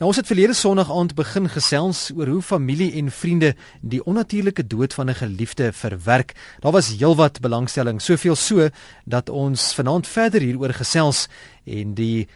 Nou ons het verlede Sondag aand begin gesels oor hoe familie en vriende die onnatuurlike dood van 'n geliefde verwerk. Daar was heelwat belangstelling, soveel so dat ons vanaand verder hieroor gesels en die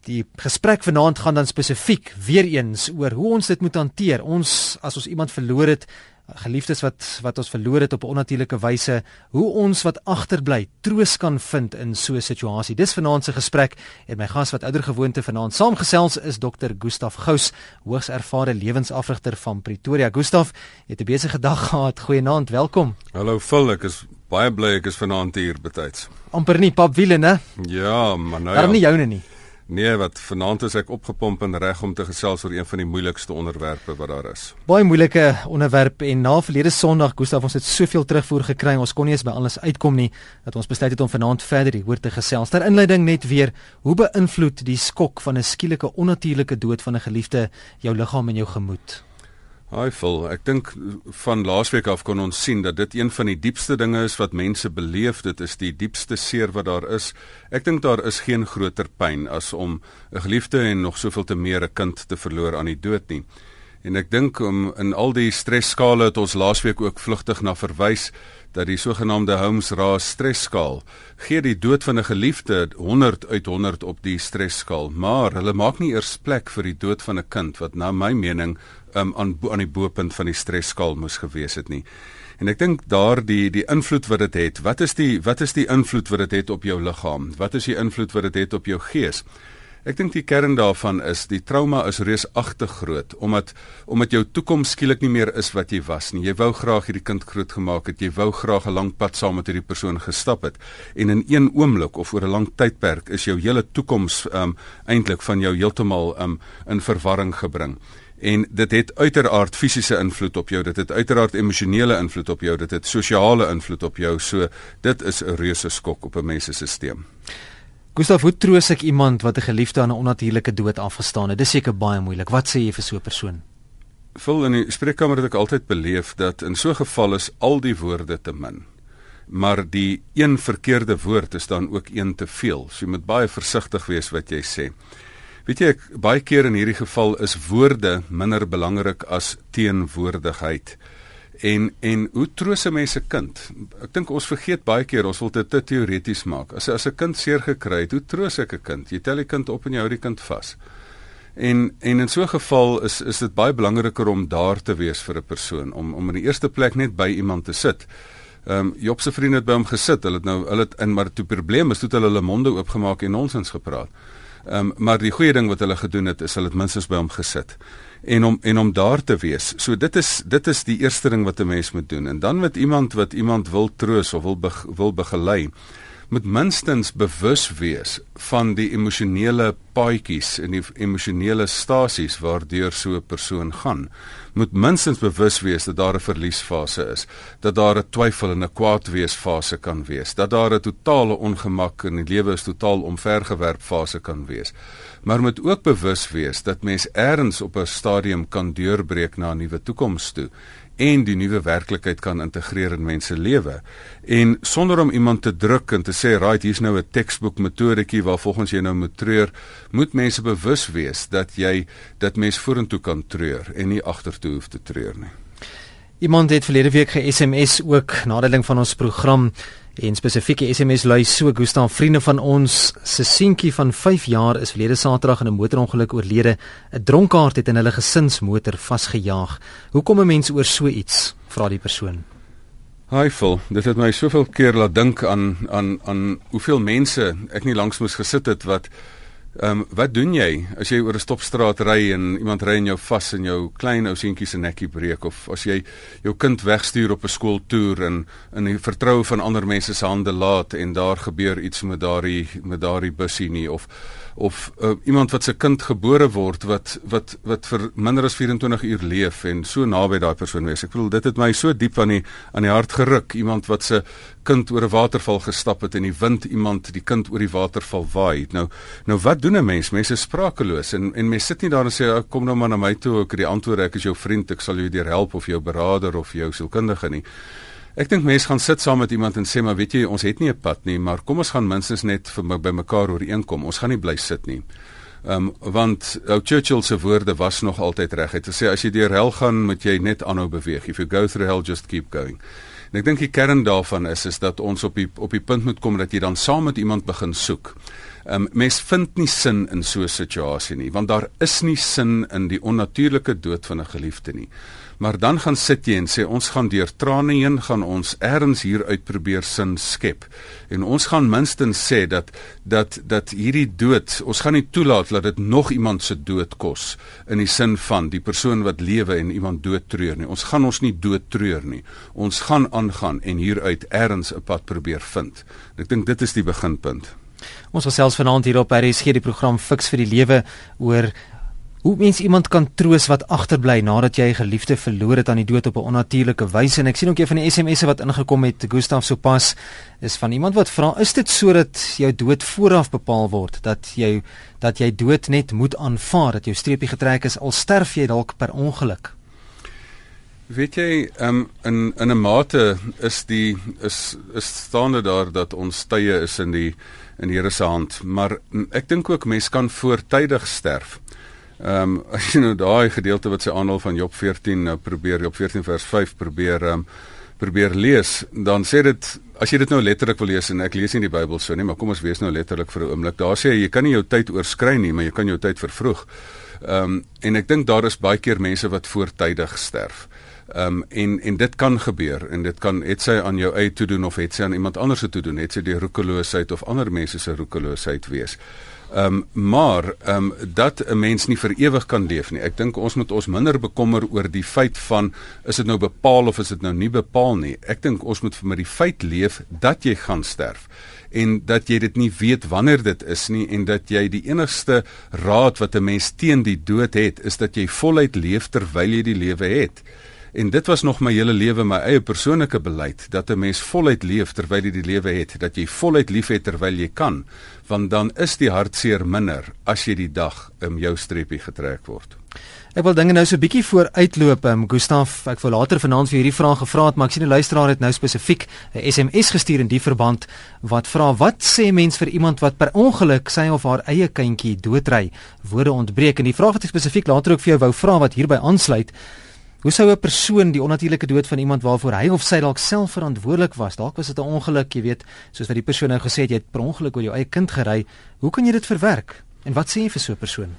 die gesprek vanaand gaan dan spesifiek weer eens oor hoe ons dit moet hanteer. Ons as ons iemand verloor het, geliefdes wat wat ons verloor het op 'n onnatuurlike wyse, hoe ons wat agterbly troos kan vind in so 'n situasie. Dis vanaand se gesprek en my gas wat ouer gewoonte vanaand saamgesels is Dr. Gustaf Gous, hoogs ervare lewensafrigter van Pretoria. Gustaf, jy het 'n besige dag gehad. Goeienaand, welkom. Hallo Phil, ek is baie bly ek is vanaand hier betyds. amper nie pap wiele, né? Ja, maar nou. Daarom ja. nie joune nie. Nee, wat vanaand is ek opgepomp en reg om te gesels oor een van die moeilikste onderwerpe wat daar is. Baie moeilike onderwerp en na verlede Sondag, Gustaf, ons het soveel terugvoer gekry, ons kon nie eens by alles uitkom nie dat ons besluit het om vanaand verder hieroor te gesels. Ter inleiding net weer, hoe beïnvloed die skok van 'n skielike onnatuurlike dood van 'n geliefde jou liggaam en jou gemoed? Haai Phil, ek dink van laasweek af kon ons sien dat dit een van die diepste dinge is wat mense beleef, dit is die diepste seer wat daar is. Ek dink daar is geen groter pyn as om 'n geliefde en nog soveel te meer 'n kind te verloor aan die dood nie. En ek dink om in al die stresskale het ons laasweek ook vlugtig na verwys dat die sogenaamde Holmes-Raas stresskaal gee die dood van 'n geliefde 100 uit 100 op die stresskaal, maar hulle maak nie eers plek vir die dood van 'n kind wat na my mening um, aan aan die bopunt van die stresskaal moes gewees het nie. En ek dink daar die die invloed wat dit het, het, wat is die wat is die invloed wat dit het, het op jou liggaam? Wat is die invloed wat dit het, het op jou gees? Ek dink die kern daarvan is die trauma is reusagtig groot omdat omdat jou toekoms skielik nie meer is wat jy was nie. Jy wou graag hierdie kind grootgemaak het. Jy wou graag 'n lang pad saam met hierdie persoon gestap het. En in een oomblik of oor 'n lang tydperk is jou hele toekoms um eintlik van jou heeltemal um in verwarring gebring en dit het uiteraard fisiese invloed op jou dit het uiteraard emosionele invloed op jou dit het sosiale invloed op jou so dit is 'n reuse skok op 'n mens se stelsel Gustav, hoe troos ek iemand wat 'n geliefde aan 'n onnatuurlike dood afgestaan het? Dis seker baie moeilik. Wat sê jy vir so 'n persoon? Vul in die spreekkamer het ek altyd beleef dat in so 'n geval is al die woorde te min. Maar die een verkeerde woord is dan ook een te veel. So jy moet baie versigtig wees wat jy sê. Weet jy ek baie keer in hierdie geval is woorde minder belangrik as teenwoordigheid. En en hoe troos 'n mens se kind? Ek dink ons vergeet baie keer ons wil dit te teoreties maak. As as 'n kind seer gekry het, hoe troos ek 'n kind? Jy tel die kind op en jy hou die kind vas. En en in so 'n geval is is dit baie belangriker om daar te wees vir 'n persoon, om om in die eerste plek net by iemand te sit. Ehm um, Job se vriende het by hom gesit. Hulle het nou hulle het in maar toe probleem is toe hulle hulle monde oopgemaak en nonsens gepraat. Ehm um, maar die goeie ding wat hulle gedoen het is hulle het minstens by hom gesit en om en om daar te wees. So dit is dit is die eerste ding wat 'n mens moet doen. En dan met iemand wat iemand wil troos of wil be, wil begelei, moet minstens bewus wees van die emosionele paadjies en die emosionele stasies waardeur so 'n persoon gaan. Moet minstens bewus wees dat daar 'n verliesfase is, dat daar 'n twyfel en 'n kwaadweesfase kan wees, dat daar 'n totale ongemak in die lewe is totaal omvergewerp fase kan wees. Maar moet ook bewus wees dat mens eers op 'n stadium kan deurbreek na 'n nuwe toekoms toe en die nuwe werklikheid kan integreer in mense lewe. En sonder om iemand te druk en te sê, "Right, hier's nou 'n teksboek metodetjie waar volgens jy nou moet treur," moet mense bewus wees dat jy dat mens vorentoe kan treur en nie agtertoe hoef te treur nie. Iemand het verlede week ge-SMS ook nadeling van ons program en spesifieke SMS lui so Gustav vriende van ons se seentjie van 5 jaar is verlede Saterdag in 'n motorongeluk oorlede. 'n Dronkaard het in hulle gesinsmotor vasgejaag. Hoe kom 'n mens oor so iets? vra die persoon. Hi Phil, dit het my soveel keer laat dink aan aan aan hoeveel mense ek nie langs moes gesit het wat Ehm um, wat doen jy as jy oor 'n stopstraat ry en iemand ry in jou vas en jou klein ou seentjie se nekkie breek of as jy jou kind wegstuur op 'n skooltoer en in die vertroue van ander mense se hande laat en daar gebeur iets met daardie met daardie bussie nie of of uh, iemand wat se kind gebore word wat wat wat vir minder as 24 uur leef en so naby daai persoon wees. Ek bedoel dit het my so diep aan die aan die hart geruk. Iemand wat se kind oor 'n waterval gestap het en die wind iemand die kind oor die waterval waai. Nou nou wat doen 'n mens? Mense is sprakeloos en en mense sit nie daar en sê kom nou maar na my toe, ek het die antwoord, ek is jou vriend, ek sal jou deur help of jou beraader of jou sielkundige nie. Ek dink mense gaan sit saam met iemand en sê maar weet jy ons het nie 'n pad nie, maar kom ons gaan minstens net vir my by mekaar ooreenkom. Ons gaan nie bly sit nie. Ehm um, want ou Churchill se woorde was nog altyd reg. Hy het gesê as jy deur hel gaan, moet jy net aanhou beweeg. If you go through hell, just keep going. En ek dink die kern daarvan is is dat ons op die op die punt moet kom dat jy dan saam met iemand begin soek. Um, mens vind nie sin in so 'n situasie nie, want daar is nie sin in die onnatuurlike dood van 'n geliefde nie. Maar dan gaan sit jy en sê ons gaan deur trane heen gaan ons ergens hier uit probeer sin skep. En ons gaan minstens sê dat dat dat hierdie dood, ons gaan nie toelaat dat dit nog iemand se dood kos in die sin van die persoon wat lewe en iemand dood treur nie. Ons gaan ons nie dood treur nie. Ons gaan aangaan en hieruit ergens 'n pad probeer vind. Ek dink dit is die beginpunt. Ons gesels vanaand hier op RSG die program Fix vir die Lewe oor hoe mens iemand kan troos wat agterbly nadat jy 'n geliefde verloor het aan die dood op 'n onnatuurlike wyse. En ek sien ook een van die SMS'e wat ingekom het Gustaf sopas is van iemand wat vra is dit sodat jou dood vooraf bepaal word dat jy dat jy dood net moet aanvaar dat jou streepie getrek is al sterf jy dalk per ongeluk? Weet jy, um, in in 'n mate is die is is staande daar dat ons tye is in die in die Here se hand, maar ek dink ook mense kan voortydig sterf. Ehm um, as jy nou daai gedeelte wat sy aanhaal van Job 14 nou probeer Job 14 vers 5 probeer ehm um, probeer lees, dan sê dit as jy dit nou letterlik wil lees en ek lees nie die Bybel so nie, maar kom ons wees nou letterlik vir 'n oomblik. Daar sê jy kan nie jou tyd oorskry nie, maar jy kan jou tyd vervroeg. Ehm um, en ek dink daar is baie keer mense wat voortydig sterf. Ehm um, en en dit kan gebeur en dit kan het sy aan jou eie toe doen of het sy aan iemand anders se toe doen, het sy die roekeloosheid of ander mense se roekeloosheid wees. Ehm um, maar ehm um, dat 'n mens nie vir ewig kan leef nie. Ek dink ons moet ons minder bekommer oor die feit van is dit nou bepaal of is dit nou nie bepaal nie. Ek dink ons moet met die feit leef dat jy gaan sterf en dat jy dit nie weet wanneer dit is nie en dat jy die enigste raad wat 'n mens teen die dood het is dat jy voluit leef terwyl jy die lewe het. En dit was nog my hele lewe my eie persoonlike beleid dat 'n mens voluit leef terwyl jy die lewe het, dat jy voluit liefhet terwyl jy kan, want dan is die hartseer minder as jy die dag in jou streepie getrek word. Ek wil dinge nou so 'n bietjie vooruitloop. Um, Gustaf, ek wou later vanaand vir hierdie vraag gevra het, maar ek sien 'n luisteraar het nou spesifiek 'n SMS gestuur in die verband wat vra: "Wat sê mens vir iemand wat per ongeluk sy of haar eie kindjie doodry?" Woorde ontbreek en die vraag wat ek spesifiek later ook vir jou wou vra wat hierby aansluit. Hoe sou 'n persoon die onnatuurlike dood van iemand waarvoor hy of sy dalk self verantwoordelik was, dalk was dit 'n ongeluk, jy weet, soos wat die persoon nou gesê het jy het per ongeluk oor jou eie kind gery, hoe kan jy dit verwerk? En wat sê jy vir so 'n persoon?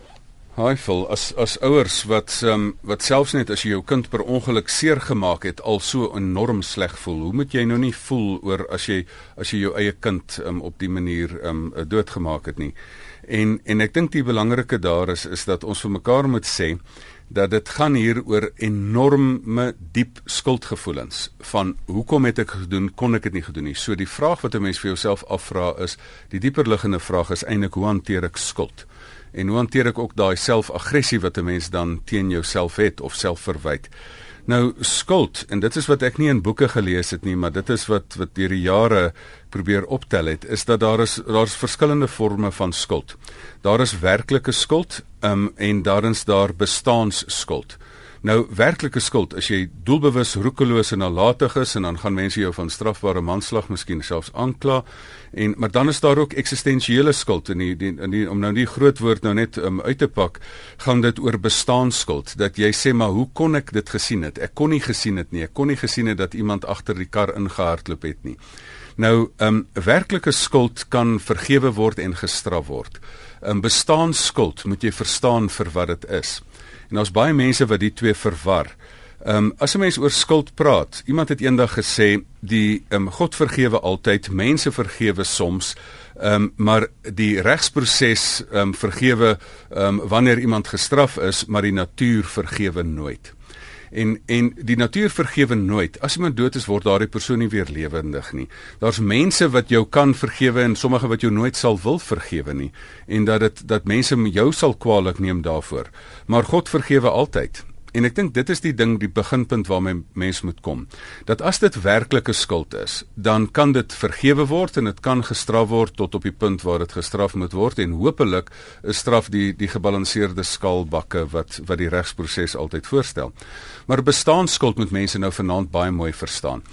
Haai vol as as ouers wat um, wat selfs net as jy jou kind per ongeluk seer gemaak het al so enorm sleg voel. Hoe moet jy nou nie voel oor as jy as jy jou eie kind um, op die manier um, doodgemaak het nie. En en ek dink die belangrike daar is is dat ons vir mekaar moet sê dat dit gaan hier oor enorme diep skuldgevoelens van hoekom het ek gedoen kon ek dit nie gedoen nie. So die vraag wat 'n mens vir jouself afvra is, die dieper liggende vraag is eintlik hoe hanteer ek skuld? En hoe hanteer ek ook daai selfaggressie wat 'n mens dan teen jouself het of selfverwyd? Nou skuld en dit is wat ek nie in boeke gelees het nie, maar dit is wat wat deur die jare probeer optel het, is dat daar is daar's verskillende forme van skuld. Daar is werklike skuld, um, en daarins daar bestaanskuld. Nou werklike skuld. As jy doelbewus roekeloos en nalatig is en dan gaan mense jou van strafbare manslag miskien selfs aankla en maar dan is daar ook eksistensiële skuld in die, die, in die om nou die groot woord nou net um, uit te pak gaan dit oor bestaanskuld dat jy sê maar hoe kon ek dit gesien het? Ek kon nie gesien het nie. Ek kon nie gesien het dat iemand agter die kar ingehardloop het nie. Nou um werklike skuld kan vergewe word en gestraf word. 'n um, bestaanskuld moet jy verstaan vir wat dit is En daar's baie mense wat die twee verwar. Ehm um, as 'n mens oor skuld praat, iemand het eendag gesê die ehm um, God vergewe altyd, mense vergewe soms. Ehm um, maar die regsproses ehm um, vergewe ehm um, wanneer iemand gestraf is, maar die natuur vergewe nooit en en die natuur vergewe nooit. As iemand dood is, word daardie persoon nie weer lewendig nie. Daar's mense wat jou kan vergewe en sommige wat jou nooit sal wil vergewe nie en dat dit dat mense jou sal kwaadlik neem daarvoor. Maar God vergewe altyd. En ek dink dit is die ding die beginpunt waarmee mens moet kom. Dat as dit werklike skuld is, dan kan dit vergewe word en dit kan gestraf word tot op die punt waar dit gestraf moet word en hopelik is straf die die gebalanseerde skaalbakke wat wat die regsproses altyd voorstel. Maar bestaanskuld moet mense nou vanaand baie mooi verstaan.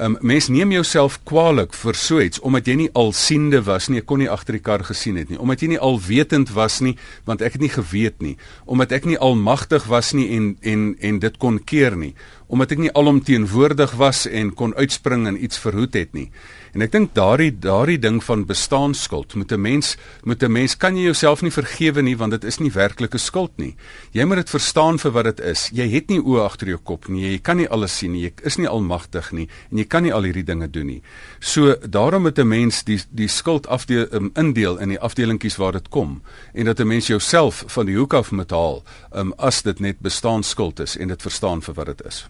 Um mens neem jouself kwaadlik vir so iets omdat jy nie alsiende was nie, ek kon nie agter die kar gesien het nie, omdat jy nie alwetend was nie, want ek het nie geweet nie, omdat ek nie almagtig was nie en en en dit kon keer nie, omdat ek nie alomteenwoordig was en kon uitspring en iets verhoed het nie. En ek dink daardie daardie ding van bestaanskuld met 'n mens met 'n mens kan jy jouself nie vergewe nie want dit is nie werklike skuld nie. Jy moet dit verstaan vir wat dit is. Jy het nie oë agter jou kop nie. Jy kan nie alles sien nie. Jy is nie almagtig nie en jy kan nie al hierdie dinge doen nie. So daarom moet 'n mens die die skuld afdeel um, indeel in die afdelingkies waar dit kom en dat 'n mens jouself van die hoek af moet haal um, as dit net bestaanskuld is en dit verstaan vir wat dit is.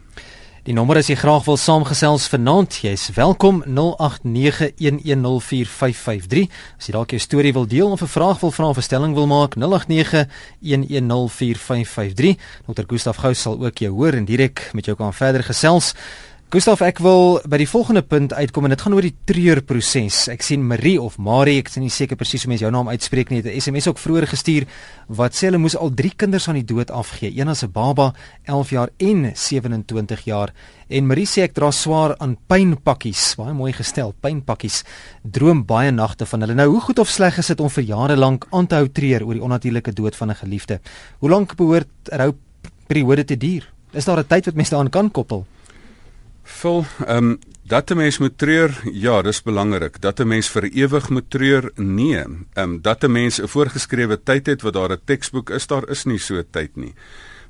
Die nommer as jy graag wil saamgesels vanaand, jy's welkom 0891104553. As jy dalk jou storie wil deel of 'n vraag wil vra of 'n stelling wil maak, 0891104553. Dr. Gustaf Gous sal ook jou hoor en direk met jou kan verder gesels. Gustav, ek wil by die volgende punt uitkom en dit gaan oor die treurproses. Ek sien Marie of Marie, ek is nie seker presies hoe mens jou naam uitspreek nie. 'n SMS ook vroeër gestuur wat sê hulle moes al 3 kinders aan die dood afgee. Een as 'n baba, 11 jaar en 27 jaar. En Marie sê ek dra swaar aan pynpakkies. Baie mooi gestel, pynpakkies. Droom baie nagte van hulle. Nou, hoe goed of sleg is dit om vir jare lank aan te hou treur oor die onnatuurlike dood van 'n geliefde? Hoe lank behoort rou periode te duur? Is daar 'n tyd wat mens daaraan kan koppel? Vul, ehm um, dat 'n mens moet treur, ja, dis belangrik. Dat 'n mens vir ewig moet treur, nee. Ehm um, dat 'n mens 'n voorgeskrewe tyd het wat daar 'n teksboek is, daar is nie so 'n tyd nie.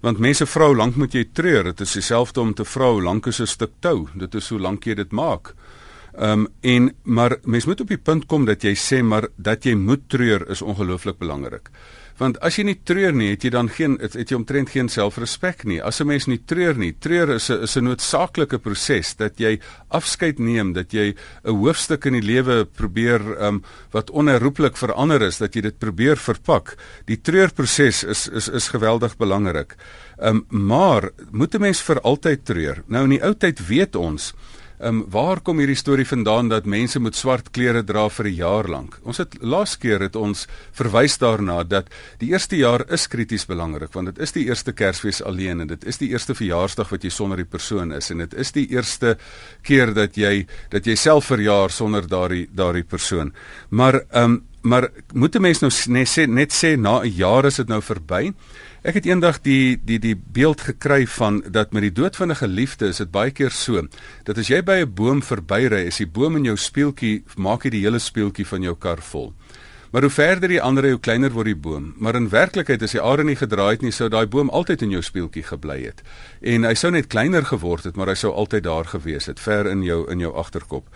Want mense vra hoe lank moet jy treur? Dit is dieselfde om te vra hoe lank is 'n stuk tou? Dit is hoe lank jy dit maak. Ehm um, en maar mens moet op die punt kom dat jy sê maar dat jy moet treur is ongelooflik belangrik. Want as jy nie treur nie, het jy dan geen het, het jy omtrent geen selfrespek nie. As 'n mens nie treur nie, treur is 'n is 'n noodsaaklike proses dat jy afskeid neem, dat jy 'n hoofstuk in die lewe probeer um wat onherroepelik verander is, dat jy dit probeer verpak. Die treurproses is is is geweldig belangrik. Um maar moet 'n mens vir altyd treur? Nou in die ou tyd weet ons Ehm um, waar kom hierdie storie vandaan dat mense moet swart klere dra vir 'n jaar lank? Ons het laas keer het ons verwys daarna dat die eerste jaar is krities belangrik want dit is die eerste Kersfees alleen en dit is die eerste verjaarsdag wat jy sonder die persoon is en dit is die eerste keer dat jy dat jy self verjaar sonder daardie daardie persoon. Maar ehm um, maar moet 'n mens nou net sê net sê na 'n jaar is dit nou verby? Ek het eendag die die die beeld gekry van dat met die dood van 'n geliefde is dit baie keer so dat as jy by 'n boom verbyry, is die boom in jou speeltjie maak jy die hele speeltjie van jou kar vol. Maar hoe verder die ander hoe kleiner word die boom. Maar in werklikheid as die are nie gedraai het nie, sou daai boom altyd in jou speeltjie gebly het. En hy sou net kleiner geword het, maar hy sou altyd daar gewees het, ver in jou in jou agterkop.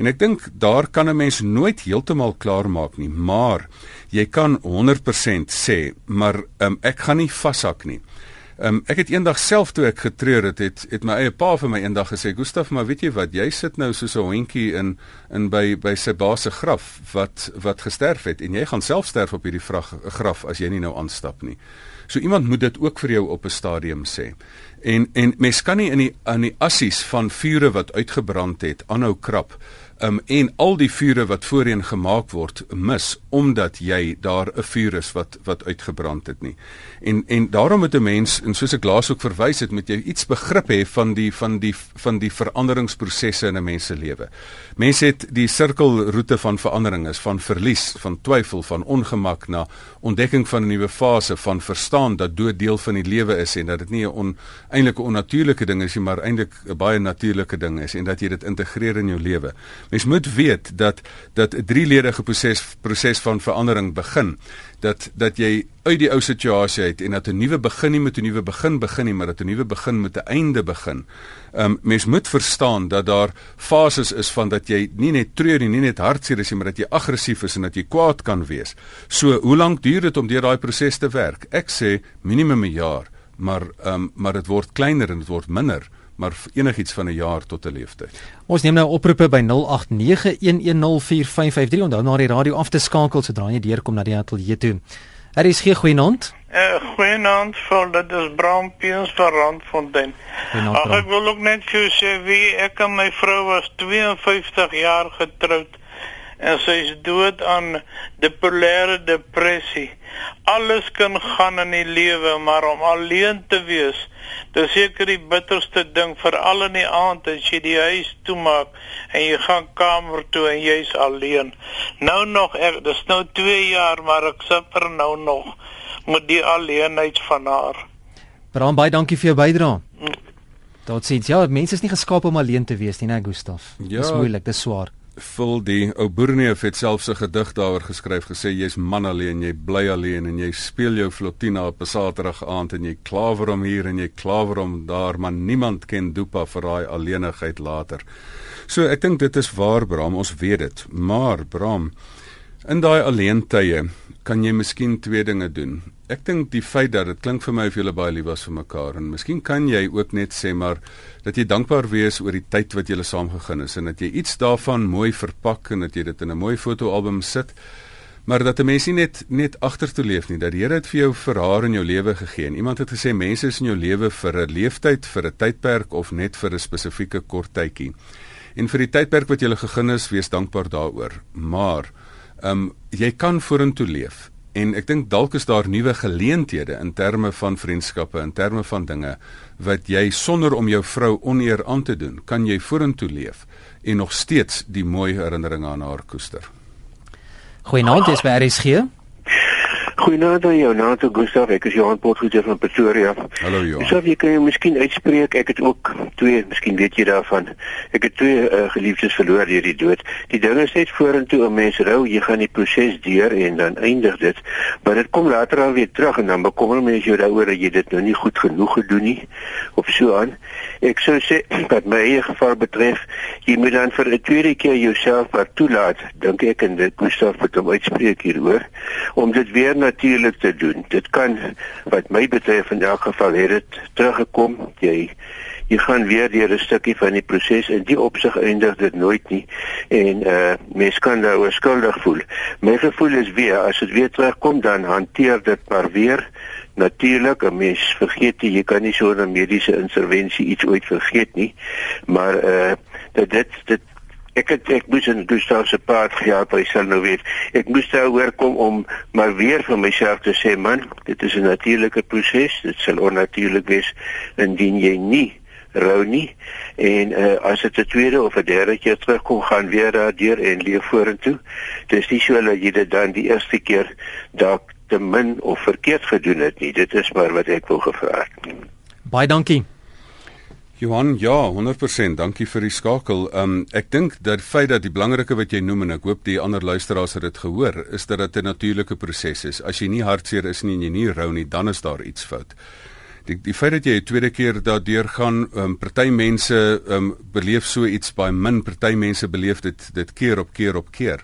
En ek dink daar kan 'n mens nooit heeltemal klaar maak nie, maar jy kan 100% sê, maar um, ek gaan nie vashak nie. Um, ek het eendag self toe ek getreur het, het het my eie pa vir my eendag gesê, "Gustaf, maar weet jy wat? Jy sit nou soos 'n hondjie in in by by sy baas se graf wat wat gesterf het en jy gaan self sterf op hierdie vrag, graf as jy nie nou aanstap nie." So iemand moet dit ook vir jou op 'n stadium sê. En en mens kan nie in die aan die assies van vure wat uitgebrand het aanhou krap um, en al die vure wat voorheen gemaak word mis omdat jy daar 'n vuur is wat wat uitgebrand het nie. En en daarom moet 'n mens en soos ek laas ook verwys het, moet jy iets begrip hê van die van die van die veranderingsprosesse in 'n mens se lewe. Mense het die sirkelroete van verandering is van verlies, van twyfel, van ongemak na ontdekking van 'n nuwe fase van verstaan dat dood deel van die lewe is en dat dit nie 'n on, eintlik 'n onnatuurlike ding is nie, maar eintlik 'n baie natuurlike ding is en dat jy dit integreer in jou lewe. Mens moet weet dat dat 'n drieledige proses proses van verandering begin. Dat dat jy uit die ou situasie uit en dat 'n nuwe begin nie met 'n nuwe begin begin nie, maar dat 'n nuwe begin met 'n einde begin. Um mens moet verstaan dat daar fases is van dat jy nie net treur nie, nie net hartseer is nie, maar dat jy aggressief is en dat jy kwaad kan wees. So, hoe lank duur dit om deur daai proses te werk? Ek sê minimum 'n jaar, maar um maar dit word kleiner en dit word minder maar enigiets van 'n jaar tot 'n leeftyd. Ons neem nou oproepe by 0891104553 onthou na die radio af te skakel sodra jy deurkom na die ateljee toe. Er is geen goeienaand. Eh uh, goeienaand, vol dit is Bram Piens van Randfontein. Ag ek wil ook net vir sê wie ek en my vrou was 52 jaar getroud en sy is dood aan bipolêre depressie. Alles kan gaan in die lewe, maar om alleen te wees, dis seker die bitterste ding veral in die aand as jy die huis toemaak en jy gaan kamer toe en jy's alleen. Nou nog, ek, dis nou 2 jaar, maar ek suffer nou nog met die alleenheid van haar. Bram, baie dankie vir jou bydrae. Mm. Dit sê ja, mense is nie geskaap om alleen te wees nie, né, Gustaf? Ja, dis moeilik, dis swaar. Vul die ou Boerneef het selfs 'n gedig daaroor geskryf gesê jy's man alleen, jy bly alleen en jy speel jou flotina op 'n Saterdag aand en jy klawer om hier en jy klawer om daar, maar niemand ken Dopa vir daai alleenigheid later. So ek dink dit is waar Bram, ons weet dit. Maar Bram, in daai alleentye kan jy miskien twee dinge doen. Ek dink die feit dat dit klink vir my of julle baie lief was vir mekaar en miskien kan jy ook net sê maar dat jy dankbaar wees oor die tyd wat julle saam gegaan het en dat jy iets daarvan mooi verpak en dat jy dit in 'n mooi fotoalbum sit. Maar dat 'n mens nie net net agtertoe leef nie, dat die Here het vir jou vir haar in jou lewe gegee. En iemand het gesê mense is in jou lewe vir 'n leeftyd, vir 'n tydperk of net vir 'n spesifieke kort tydjie. En vir die tydperk wat jy gegaan is, wees dankbaar daaroor. Maar Ehm um, jy kan vorentoe leef en ek dink dalk is daar nuwe geleenthede in terme van vriendskappe, in terme van dinge wat jy sonder om jou vrou oneer aan te doen, kan jy vorentoe leef en nog steeds die mooi herinneringe aan haar koester. Goeienaand, dis by RSG. Goeienaand aan jou, Nato Gustav. Ek is Johan Potgieter van Pretoria. Hallo Johan. Gustav, jy kan jou miskien uitspreek. Ek het ook twee, miskien weet jy daarvan. Ek het twee uh, geliefdes verloor deur die dood. Die ding is net vorentoe 'n mens rou, jy gaan die proses deur en dan eindig dit. Maar dit kom later al weer terug en dan bekommer mens jou daaroor dat jy dit nou nie goed genoeg gedoen nie of so aan. Ek sou sê dat my eie geval betref, jy moet dan vir 'n tweede keer jouself wat toelaat, dink ek en dit Gustav moet hom uitspreek hieroor om dit weer na natuurlik te doen. Dit kan wat my betref in elk geval het dit teruggekom. Jy jy gaan weer deur 'n stukkie van die proses en die opsig eindig dit nooit nie en uh mens kan daaroor skuldig voel. My gevoel is weer as dit weer terugkom dan hanteer dit maar weer natuurlik 'n mens vergeet jy, jy kan nie so 'n mediese intervensie iets ooit vergeet nie maar uh dat dit dit ek het ek moes in Gustav se paad gehelp, hy sal nou weet. Ek moes daar hoor kom om maar weer vir myself te sê, man, dit is 'n natuurlike proses. Dit sal onnatuurlik wees indien jy nie rou nie. En uh, as dit 'n tweede of 'n derde keer terugkom, gaan weer daardeur en leef vorentoe. Dis nie so dat jy dit dan die eerste keer dalk te min of verkeerd gedoen het nie. Dit is maar wat ek wou gevra het. Baie dankie. Johan, ja, 100%. Dankie vir die skakel. Um ek dink dat feit dat die belangrike wat jy noem en ek hoop die ander luisteraars het dit gehoor, is dat dit 'n natuurlike proses is. As jy nie hartseer is nie en jy nie rou nie, dan is daar iets fout. Die die feit dat jy 'n tweede keer daardeur gaan, um party mense um beleef so iets baie min, party mense beleef dit dit keer op keer op keer.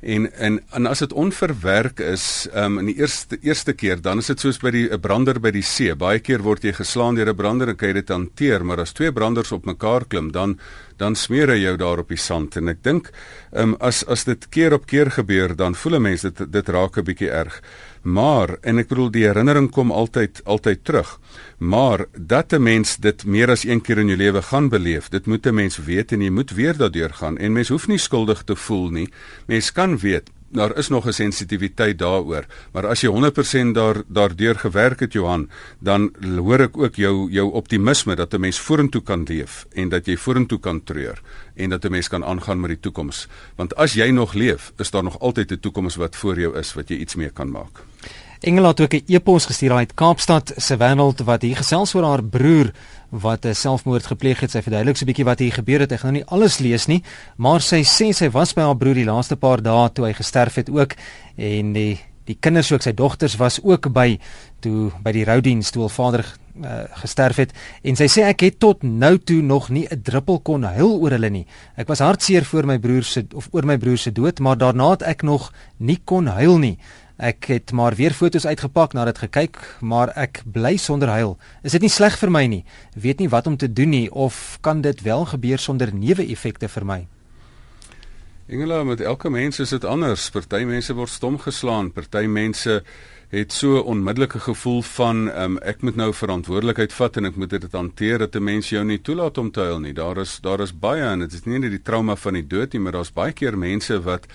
En en en as dit onverwerk is, um in die eerste eerste keer, dan is dit soos by die 'n brander by die see. Baie keer word jy geslaan deur 'n brander en kan jy dit hanteer, maar as twee branders op mekaar klim, dan dan smeer hy jou daar op die sand. En ek dink, um as as dit keer op keer gebeur, dan voel 'n mens dit dit raak 'n bietjie erg. Maar en ek bedoel die herinnering kom altyd altyd terug. Maar dat 'n mens dit meer as een keer in jou lewe gaan beleef, dit moet 'n mens weet en jy moet weer daardeur gaan en mens hoef nie skuldig te voel nie. Mens kan weet daar is nog 'n sensitiwiteit daaroor, maar as jy 100% daar daardeur gewerk het Johan, dan hoor ek ook jou jou optimisme dat 'n mens vorentoe kan leef en dat jy vorentoe kan treur en dat 'n mens kan aangaan met die toekoms. Want as jy nog leef, is daar nog altyd 'n toekoms wat voor jou is wat jy iets mee kan maak. Engela het ook 'n e-pos gestuur uit Kaapstad se Wêreld wat hier gesels oor haar broer wat 'n selfmoord gepleeg het. Sy verduidelik so 'n bietjie wat hier gebeur het. Ek gaan nou nie alles lees nie, maar sy sê sy was by haar broer die laaste paar dae toe hy gesterf het ook en die die kinders ook sy dogters was ook by toe by die roudiens toe hul vader uh, gesterf het en sy sê ek het tot nou toe nog nie 'n druppel kon huil oor hulle nie. Ek was hartseer vir my broer se of oor my broer se dood, maar daarna het ek nog nie kon huil nie. Ek het maar weer foto's uitgepak nadat gekyk, maar ek bly sonder huil. Is dit nie sleg vir my nie? Weet nie wat om te doen nie of kan dit wel gebeur sonder neeweffekte vir my? Engela met elke mens is dit anders. Party mense word stom geslaan, party mense het so onmiddellike gevoel van um, ek moet nou verantwoordelikheid vat en ek moet dit hanteer dat 'n mens jou nie toelaat om te huil nie. Daar is daar is baie en dit is nie net die trauma van die dood nie, maar daar's baie keer mense wat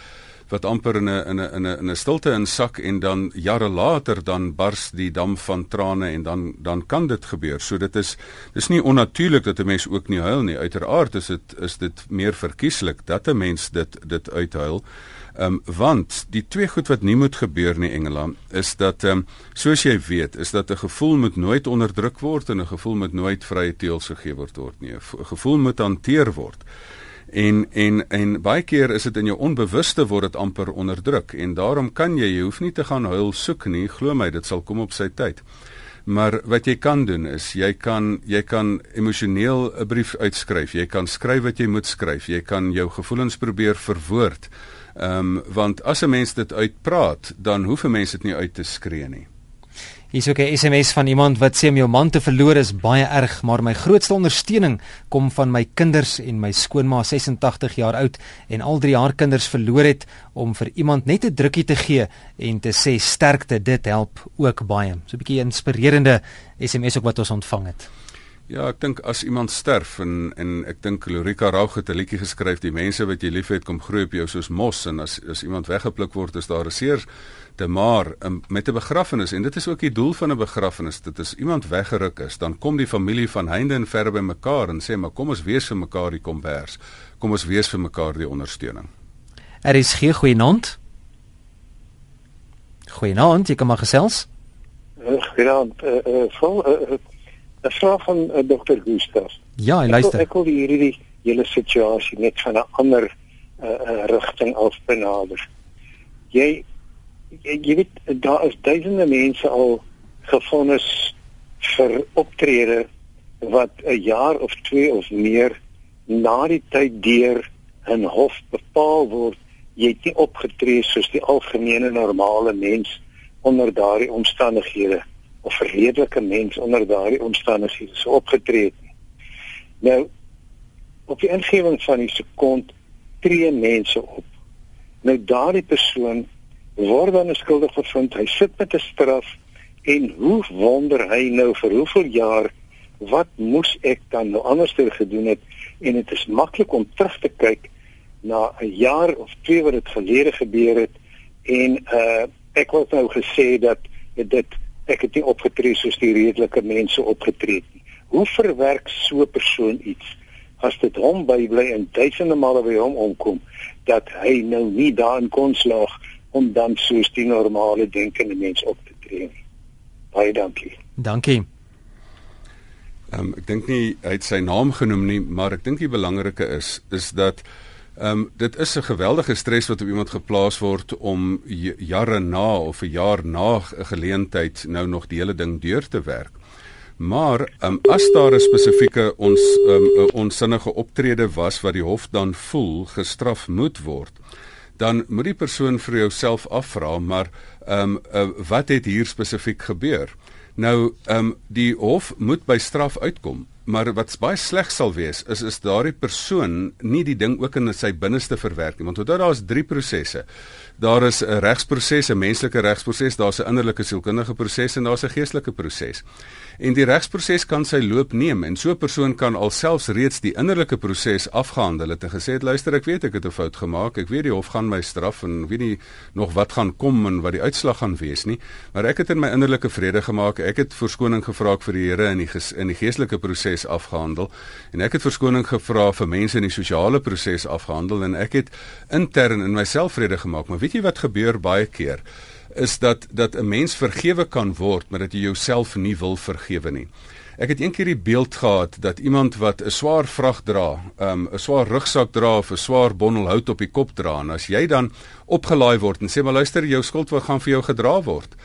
wat amper in 'n in 'n in 'n in 'n stilte insak en dan jare later dan bars die dam van trane en dan dan kan dit gebeur. So dit is dis nie onnatuurlik dat 'n mens ook nie huil nie. Uiteraard is dit is dit meer verkieslik dat 'n mens dit dit uithuil. Ehm um, want die twee goed wat nie moet gebeur nie Engeland is dat ehm um, soos jy weet is dat 'n gevoel moet nooit onderdruk word en 'n gevoel moet nooit vrye teels gegee word nie. 'n Gevoel moet hanteer word. En en en baie keer is dit in jou onbewuste word dit amper onderdruk en daarom kan jy jy hoef nie te gaan huil soek nie glo my dit sal kom op sy tyd. Maar wat jy kan doen is jy kan jy kan emosioneel 'n brief uitskryf. Jy kan skryf wat jy moet skryf. Jy kan jou gevoelens probeer verwoord. Ehm um, want as 'n mens dit uitpraat, dan hoef 'n mens dit nie uit te skree nie. Hier's ook 'n SMS van iemand wat sê jou man te verloor is baie erg, maar my grootste ondersteuning kom van my kinders en my skoonma 86 jaar oud en al drie haar kinders verloor het om vir iemand net 'n drukkie te gee en te sê sterkte, dit help ook baie. So 'n bietjie inspirerende SMS ook wat ons ontvang het. Ja, ek dink as iemand sterf en en ek dink Lorika Raug het 'n liedjie geskryf, die mense wat jy liefhet kom groei op jou soos mos en as as iemand weggepluk word, is daar 'n seer te maar um, met 'n begrafnis en dit is ook die doel van 'n begrafnis. Dit is iemand weggeruk is, dan kom die familie van heinde en verre by mekaar en sê maar kom ons wees vir mekaar die kombers. Kom ons wees vir mekaar die ondersteuning. Er is geen goeienaand. Goeienaand, jy kan maar gesels. Goeienaand. Eh uh, uh, vol uh, vraag van uh, eh, Dr. Gustaf. Ja, hy luister. Ek wil hierdie hele situasie net van 'n ander uh, uh, rigting af benader. Jy, jy jy weet daar is duisende mense al gefonnis vir optrede wat 'n jaar of 2 of meer na die tyd deur 'n hof bepaal word jy het nie opgetree soos die algemene normale mens onder daardie omstandighede of redelike mens onder daardie omstandighede so opgetree het nie. Nou op die ingewing van die sekond tree mense op. Nou daardie persoon word dan skuldig bevind. Hy sit met 'n straf en hoe wonder hy nou vir hoeveel jaar wat moes ek dan nou anders gedoen het en dit is maklik om terug te kyk na 'n jaar of twee wat dit gelede gebeur het en uh ek wou nou gesê dat dit ek het nie opgetree soos die redelike mense opgetree het nie. Hoe verwerk so 'n persoon iets as dit hom bybly en duisende male by hom omkom dat hy nou nie daarin kon slaag om dan soos die normale denkende mens op te tree. Baie dankie. Dankie. Ehm um, ek dink nie hy het sy naam genoem nie, maar ek dink die belangrike is is dat Ehm um, dit is 'n geweldige stres wat op iemand geplaas word om jare na of 'n jaar na 'n geleentheid nou nog die hele ding deur te werk. Maar um, as daar 'n spesifieke ons um, onsinnige optrede was wat die hof dan voel gestraf moet word, dan moet die persoon vir jouself afvra, maar ehm um, uh, wat het hier spesifiek gebeur? Nou, ehm um, die hof moet by straf uitkom maar wat baie sleg sal wees is is daardie persoon nie die ding ook in sy binneste verwerk nie want onthou daar is drie prosesse daar is 'n regsproses 'n menslike regsproses daar's 'n innerlike sielkundige proses en daar's 'n geestelike proses en die regsproses kan sy loop neem en so 'n persoon kan alselfs reeds die innerlike proses afgehandel het en gesê het luister ek weet ek het 'n fout gemaak ek weet die hof gaan my straf en weet nie nog wat gaan kom en wat die uitslag gaan wees nie maar ek het in my innerlike vrede gemaak ek het verskoning gevra vir die Here in die in die geestelike proses afgehandel en ek het verskoning gevra vir mense in die sosiale proses afgehandel en ek het intern in myself vrede gemaak maar weet jy wat gebeur baie keer is dat dat 'n mens vergewe kan word, maar dat jy jouself nie wil vergewe nie. Ek het eendag die beeld gehad dat iemand wat 'n swaar vrag dra, um, 'n swaar rugsak dra of 'n swaar bondel hout op die kop dra, en as jy dan opgelaai word en sê maar luister, jou skuld wat gaan vir jou gedra word.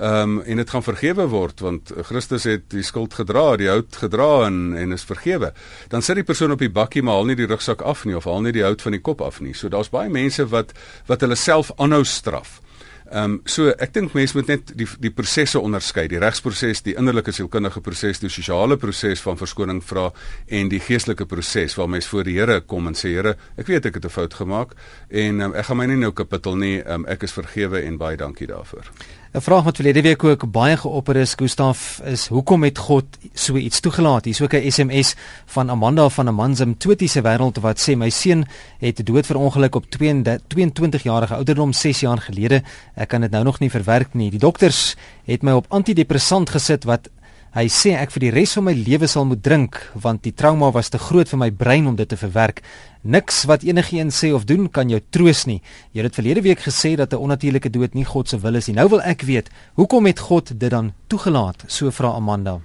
Ehm um, en dit gaan vergewe word want Christus het die skuld gedra, die hout gedra en en is vergewe. Dan sit die persoon op die bakkie maar haal nie die rugsak af nie of haal nie die hout van die kop af nie. So daar's baie mense wat wat hulle self aanhou straf. Ehm um, so ek dink mense moet net die die prosesse onderskei, die regsproses, die innerlike sielkundige proses, die sosiale proses van verskoning vra en die geestelike proses waar mens voor die Here kom en sê Here, ek weet ek het 'n fout gemaak en um, ek gaan my nie nou kapittel nie, um, ek is vergewe en baie dankie daarvoor. 'n Vraag wat verlede week ook baie geopper is, Gustaf, is hoekom het God so iets toegelaat? Hier's ook 'n SMS van Amanda van Amanzim Twitiese wêreld wat sê my seun het dood verongeluk op 22 jarige ouderdom 6 jaar gelede. Ek kan dit nou nog nie verwerk nie. Die dokters het my op antidepressant gesit wat Hy sê ek vir die res van my lewe sal moet drink want die trauma was te groot vir my brein om dit te verwerk. Niks wat enigiemand sê of doen kan jou troos nie. Jy het verlede week gesê dat 'n onnatuurlike dood nie God se wil is nie. Nou wil ek weet, hoekom het God dit dan toegelaat? So vra Amanda.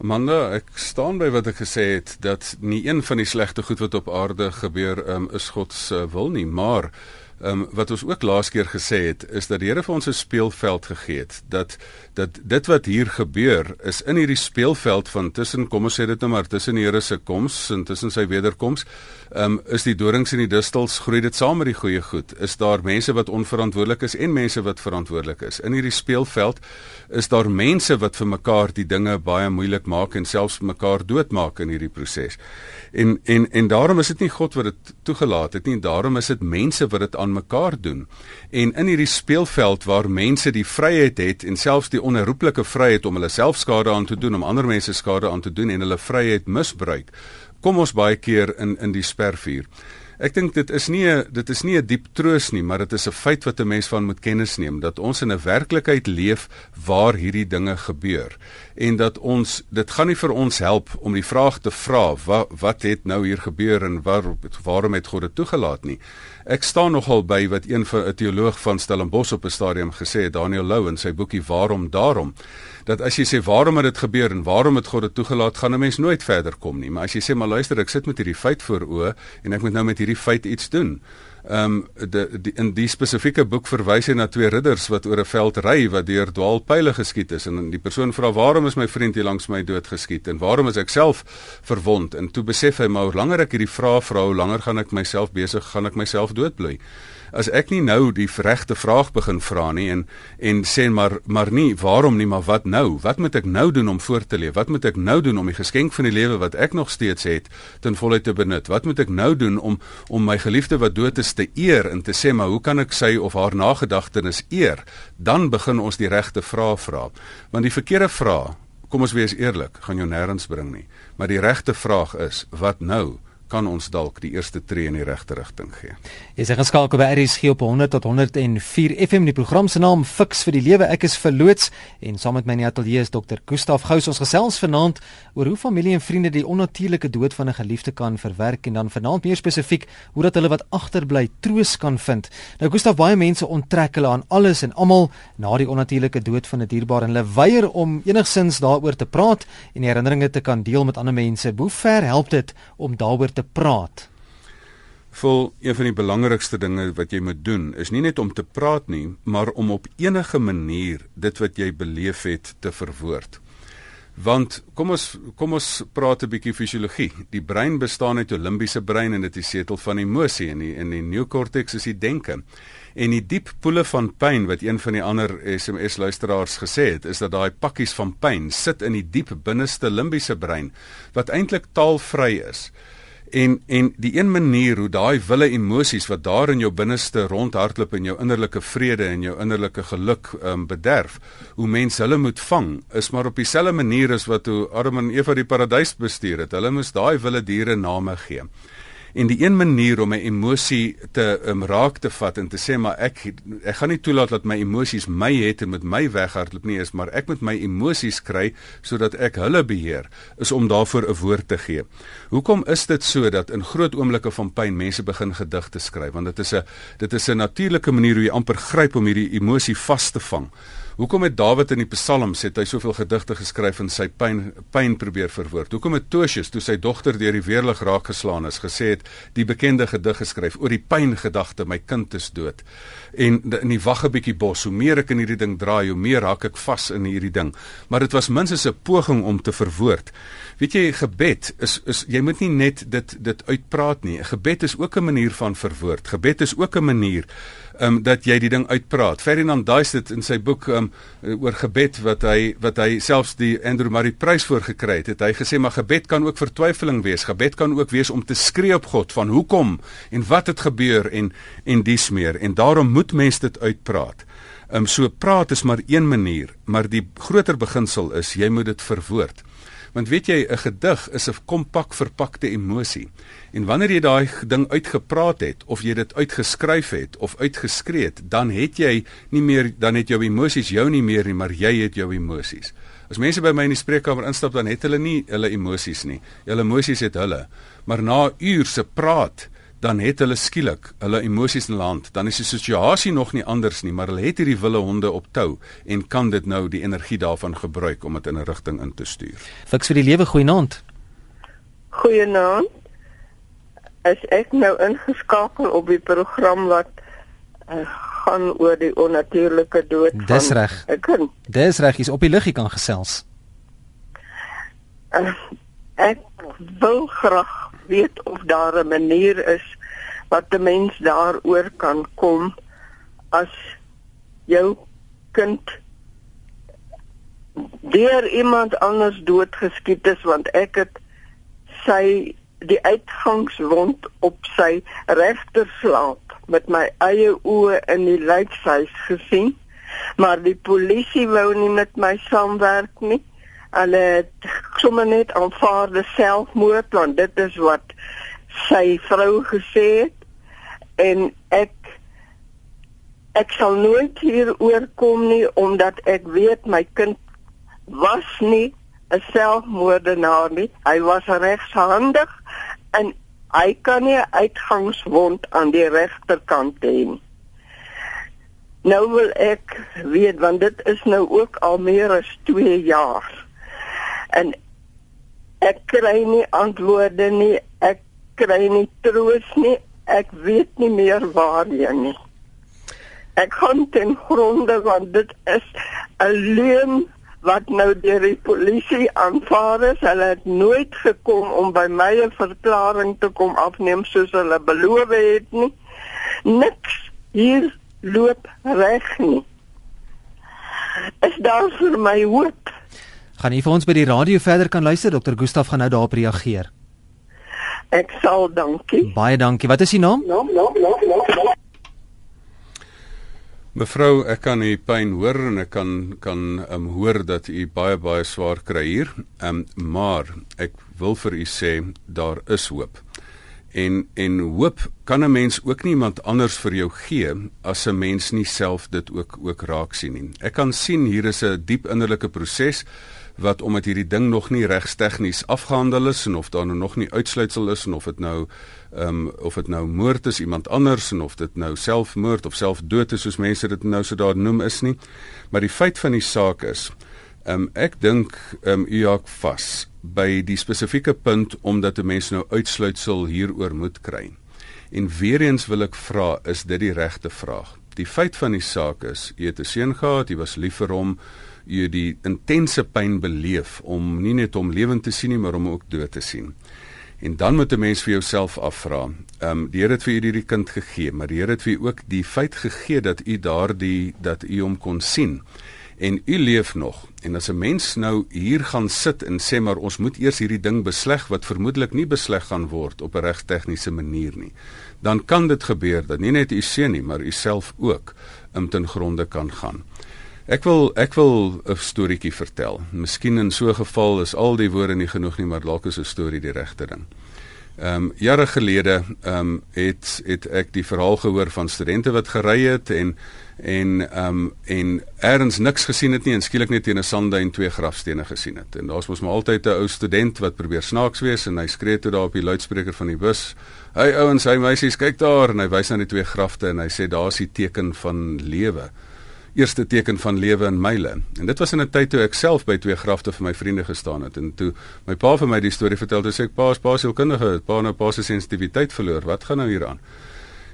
Amanda, ek staan by wat ek gesê het dat nie een van die slegte goed wat op aarde gebeur um, is God se wil nie, maar Ehm um, wat ons ook laas keer gesê het is dat die Here vir ons 'n speelveld gegee het. Dat dat dit wat hier gebeur is in hierdie speelveld van tussen kom ons sê dit nou maar tussen die Here se koms en tussen sy wederkoms. Ehm um, is die dorings en die distels groei dit saam met die goeie goed. Is daar mense wat onverantwoordelik is en mense wat verantwoordelik is. In hierdie speelveld is daar mense wat vir mekaar die dinge baie moeilik maak en selfs mekaar doodmaak in hierdie proses. En en en daarom is dit nie God wat dit toegelaat het nie, daarom is dit mense wat dit aan mekaar doen. En in hierdie speelveld waar mense die vryheid het en selfs die onherroepelike vryheid om hulle self skade aan te doen, om ander mense skade aan te doen en hulle vryheid misbruik, kom ons baie keer in in die spervuur. Ek dink dit is nie 'n dit is nie 'n diep troos nie, maar dit is 'n feit wat 'n mens van moet kennis neem dat ons in 'n werklikheid leef waar hierdie dinge gebeur en dat ons dit gaan nie vir ons help om die vraag te vra wat wat het nou hier gebeur en waar waarom het God dit toegelaat nie. Ek staan nogal by wat een van 'n teoloog van Stellenbosch op 'n stadium gesê het, Daniel Lou in sy boekie Waarom daarom dat as jy sê waarom het dit gebeur en waarom het God dit toegelaat, gaan 'n mens nooit verder kom nie. Maar as jy sê maar luister, ek sit met hierdie feit voor oë en ek moet nou met hierdie feit iets doen. Ehm um, die, die in die spesifieke boek verwys hy na twee ridders wat oor 'n veld ry wat deur dwaalpyle geskiet is. En die persoon vra waarom is my vriend hier langs my dood geskiet? En waarom is ek self verwond? En toe besef hy maar hoe langer ek hierdie vrae vra hoe langer gaan ek myself besig gaan ek myself doodbloei as ek nie nou die regte vraag begin vra nie en en sê maar maar nie waarom nie maar wat nou? Wat moet ek nou doen om voort te leef? Wat moet ek nou doen om die geskenk van die lewe wat ek nog steeds het ten volle te benut? Wat moet ek nou doen om om my geliefde wat dood is te eer en te sê maar hoe kan ek sy of haar nagedagtenis eer dan begin ons die regte vrae vra want die verkeerde vraag kom ons wees eerlik gaan jou nêrens bring nie maar die regte vraag is wat nou kan ons dalk die eerste tree in die regte rigting gee. Jy sê geskakel by RSG op 100 tot 104 FM die program se naam Fix vir die lewe. Ek is verloots en saam met my in die ateljee is dokter Gustaf Gous. Ons gesels vanaand oor hoe familie en vriende die onnatuurlike dood van 'n geliefde kan verwerk en dan vanaand meer spesifiek hoe dat hulle wat agterbly troos kan vind. Nou Gustaf baie mense onttrek hulle aan alles en almal na die onnatuurlike dood van 'n dierbaar en hulle weier om enigsins daaroor te praat en herinneringe te kan deel met ander mense. Hoe ver help dit om daaroor te praat. Vol een van die belangrikste dinge wat jy moet doen is nie net om te praat nie, maar om op enige manier dit wat jy beleef het te verwoord. Want kom ons kom ons praat 'n bietjie fisiologie. Die brein bestaan uit 'n limbiese brein en dit is setel van emosie en die in die neokorteks is die denke. En die diep poele van pyn wat een van die ander SMS luisteraars gesê het, is dat daai pakkies van pyn sit in die diep binneste limbiese brein wat eintlik taalvry is. En en die een manier hoe daai wille emosies wat daar in jou binneste rondhardloop in jou innerlike vrede en jou innerlike geluk um, bederf, hoe mense hulle moet vang, is maar op dieselfde manier as wat hoe Adam en Eva die paradys bestuur het. Hulle moes daai wille diere name gee. En die een manier om my emosie te um, raak te vat en te sê maar ek ek gaan nie toelaat dat my emosies my het en met my weghardloop nie is maar ek moet my emosies kry sodat ek hulle beheer is om daarvoor 'n woord te gee. Hoekom is dit so dat in groot oomblikke van pyn mense begin gedigte skryf want dit is 'n dit is 'n natuurlike manier hoe jy amper gryp om hierdie emosie vas te vang. Hoekom het Dawid in die Psalms het hy soveel gedigte geskryf en sy pyn pyn probeer verwoord? Hoekom het Toshius toe sy dogter deur die weerlig raak geslaan is gesê het die bekende gedig geskryf oor die pyngedagte my kind is dood? En in die wagge bietjie bos, hoe meer ek in hierdie ding draai, hoe meer raak ek vas in hierdie ding. Maar dit was minstens 'n poging om te verwoord. Weet jy, gebed is is jy moet nie net dit dit uitpraat nie. Gebed is ook 'n manier van verwoord. Gebed is ook 'n manier ehm um, dat jy die ding uitpraat. Ferdinand Duis het in sy boek ehm um, oor gebed wat hy wat hy selfs die Andrew Murray prys voor gekry het, het hy gesê maar gebed kan ook vertwyfeling wees. Gebed kan ook wees om te skree op God van hoekom en wat het gebeur en en dies meer en daarom moet mens dit uitpraat. Ehm um, so praat is maar een manier, maar die groter beginsel is jy moet dit verwoord. Want weet jy, 'n gedig is 'n kompak verpakte emosie. En wanneer jy daai ding uitgepraat het of jy dit uitgeskryf het of uitgeskree het, dan het jy nie meer dan het jou emosies jou nie meer nie, maar jy het jou emosies. As mense by my in die spreekkamer instap, dan het hulle nie hulle emosies nie. Hulle emosies het hulle. Maar na ure se praat, dan het hulle skielik hulle emosies in land. Dan is die situasie nog nie anders nie, maar hulle het hierdie wille honde op tou en kan dit nou die energie daarvan gebruik om dit in 'n rigting in te stuur. Fiks vir die lewe goeienaand. Goeienaand. As ek nou ingeskakel op die program wat uh, gaan oor die onnatuurlike dood van Dis reg. Dis reg, is op die lig kan gesels. Uh, ek wil graag weet of daar 'n manier is wat 'n mens daaroor kan kom as jou kind deur iemand anders doodgeskiet is want ek het sy die uitgangswond op sy regterslaap met my eie oë in die lijkhuis gesien maar die polisie wou nie met my saamwerk nie. Hulle het sommer net aanvaarde selfmoord want dit is wat sy vrou gesê het en ek ek sal nooit hier oorkom nie omdat ek weet my kind was nie 'n selfmoordenaar nie. Hy was regshandig en hy kan nie uitgangswond aan die regterkant hê nie. Nou wil ek weet want dit is nou ook al meer as 2 jaar. En ek kry nie antwoorde nie ek kry nie troos nie ek weet nie meer waarheen nie ek gaan ten gronde want dit is 'n leuen wat nou deur die polisie aanvaar is hulle het nooit gekom om by my 'n verklaring te kom afneem soos hulle beloof het nie niks hier loop reg nie is daar vir my hoop Gaan u vir ons by die radio verder kan luister? Dr. Gustaf gaan nou daarop reageer. Ek sal, dankie. Baie dankie. Wat is u naam? Naam, naam, naam, naam. Mevrou, ek kan u pyn hoor en ek kan kan um, hoor dat u baie baie swaar kry hier. Um, maar ek wil vir u sê daar is hoop. En en hoop kan 'n mens ook nie iemand anders vir jou gee as 'n mens nie self dit ook ook raak sien nie. Ek kan sien hier is 'n diep innerlike proses wat omdat hierdie ding nog nie regs tegnies afgehandel is en of daar nou nog nie uitsluitsel is en of dit nou ehm um, of dit nou moord is iemand anders en of dit nou selfmoord of selfdood is soos mense dit nou so daar noem is nie. Maar die feit van die saak is ehm um, ek dink ehm um, u jaak vas by die spesifieke punt omdat 'n mens nou uitsluitsel hieroor moet kry. En weer eens wil ek vra, is dit die regte vraag? Die feit van die saak is, jy het 'n seun gehad, jy was lief vir hom, jy die intense pyn beleef om nie net om lewend te sien nie, maar om ook dood te sien. En dan moet 'n mens vir jouself afvra. Ehm um, die Here het vir u hierdie kind gegee, maar die Here het vir u ook die feit gegee dat u daardie dat u hom kon sien. En u leef nog. En as 'n mens nou hier gaan sit en sê maar ons moet eers hierdie ding besleg wat vermoedelik nie besleg gaan word op 'n reg tegniese manier nie, dan kan dit gebeur dat nie net u seun nie, maar u self ook in ten gronde kan gaan. Ek wil ek wil 'n storieetjie vertel. Miskien in so 'n geval is al die woorde nie genoeg nie, maar dalk is 'n storie die regte ding. Ehm um, jare gelede ehm um, het het ek die verhaal gehoor van studente wat gery het en en ehm um, en eers niks gesien het nie en skielik net teen 'n sandduin twee grafstene gesien het. En daar's mos maar altyd 'n ou student wat probeer snaaks wees en hy skree toe daar op die luidspreker van die bus: "Hey ouens, hy meisies, kyk daar!" en hy wys na die twee grafte en hy sê: "Daar's die teken van lewe." Eerste teken van lewe in myle. En dit was in 'n tyd toe ek self by twee grafte vir my vriende gestaan het en toe my pa vir my die storie vertel, toe sê ek pa's pa's sielkundige, pa nou pa se sensitiwiteit verloor. Wat gaan nou hier aan?